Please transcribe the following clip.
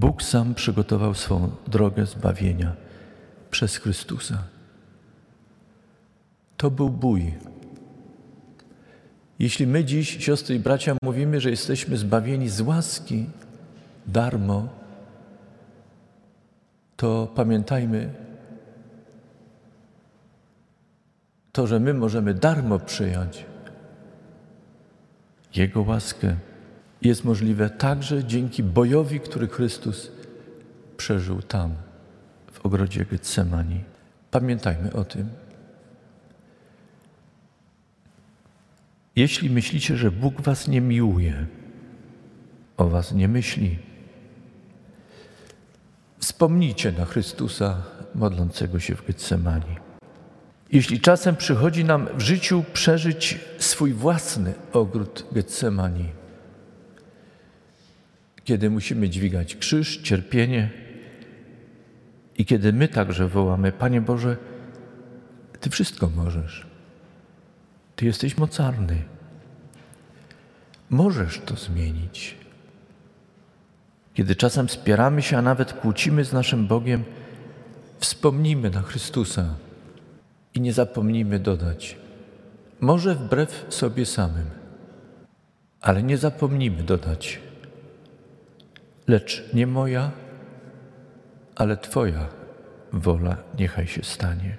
Bóg sam przygotował swą drogę zbawienia przez Chrystusa. To był bój. Jeśli my dziś, siostry i bracia, mówimy, że jesteśmy zbawieni z łaski, darmo, to pamiętajmy, to, że my możemy darmo przyjąć Jego łaskę, jest możliwe także dzięki bojowi, który Chrystus przeżył tam, w ogrodzie Getsemani. Pamiętajmy o tym. Jeśli myślicie, że Bóg was nie miłuje, o was nie myśli, wspomnijcie na Chrystusa modlącego się w Getsemani. Jeśli czasem przychodzi nam w życiu przeżyć swój własny ogród Getsemani, kiedy musimy dźwigać krzyż, cierpienie i kiedy my także wołamy: Panie Boże, Ty wszystko możesz. Ty jesteś mocarny. Możesz to zmienić. Kiedy czasem spieramy się, a nawet kłócimy z naszym Bogiem, wspomnijmy na Chrystusa i nie zapomnijmy dodać, może wbrew sobie samym, ale nie zapomnijmy dodać, lecz nie moja, ale Twoja wola niechaj się stanie.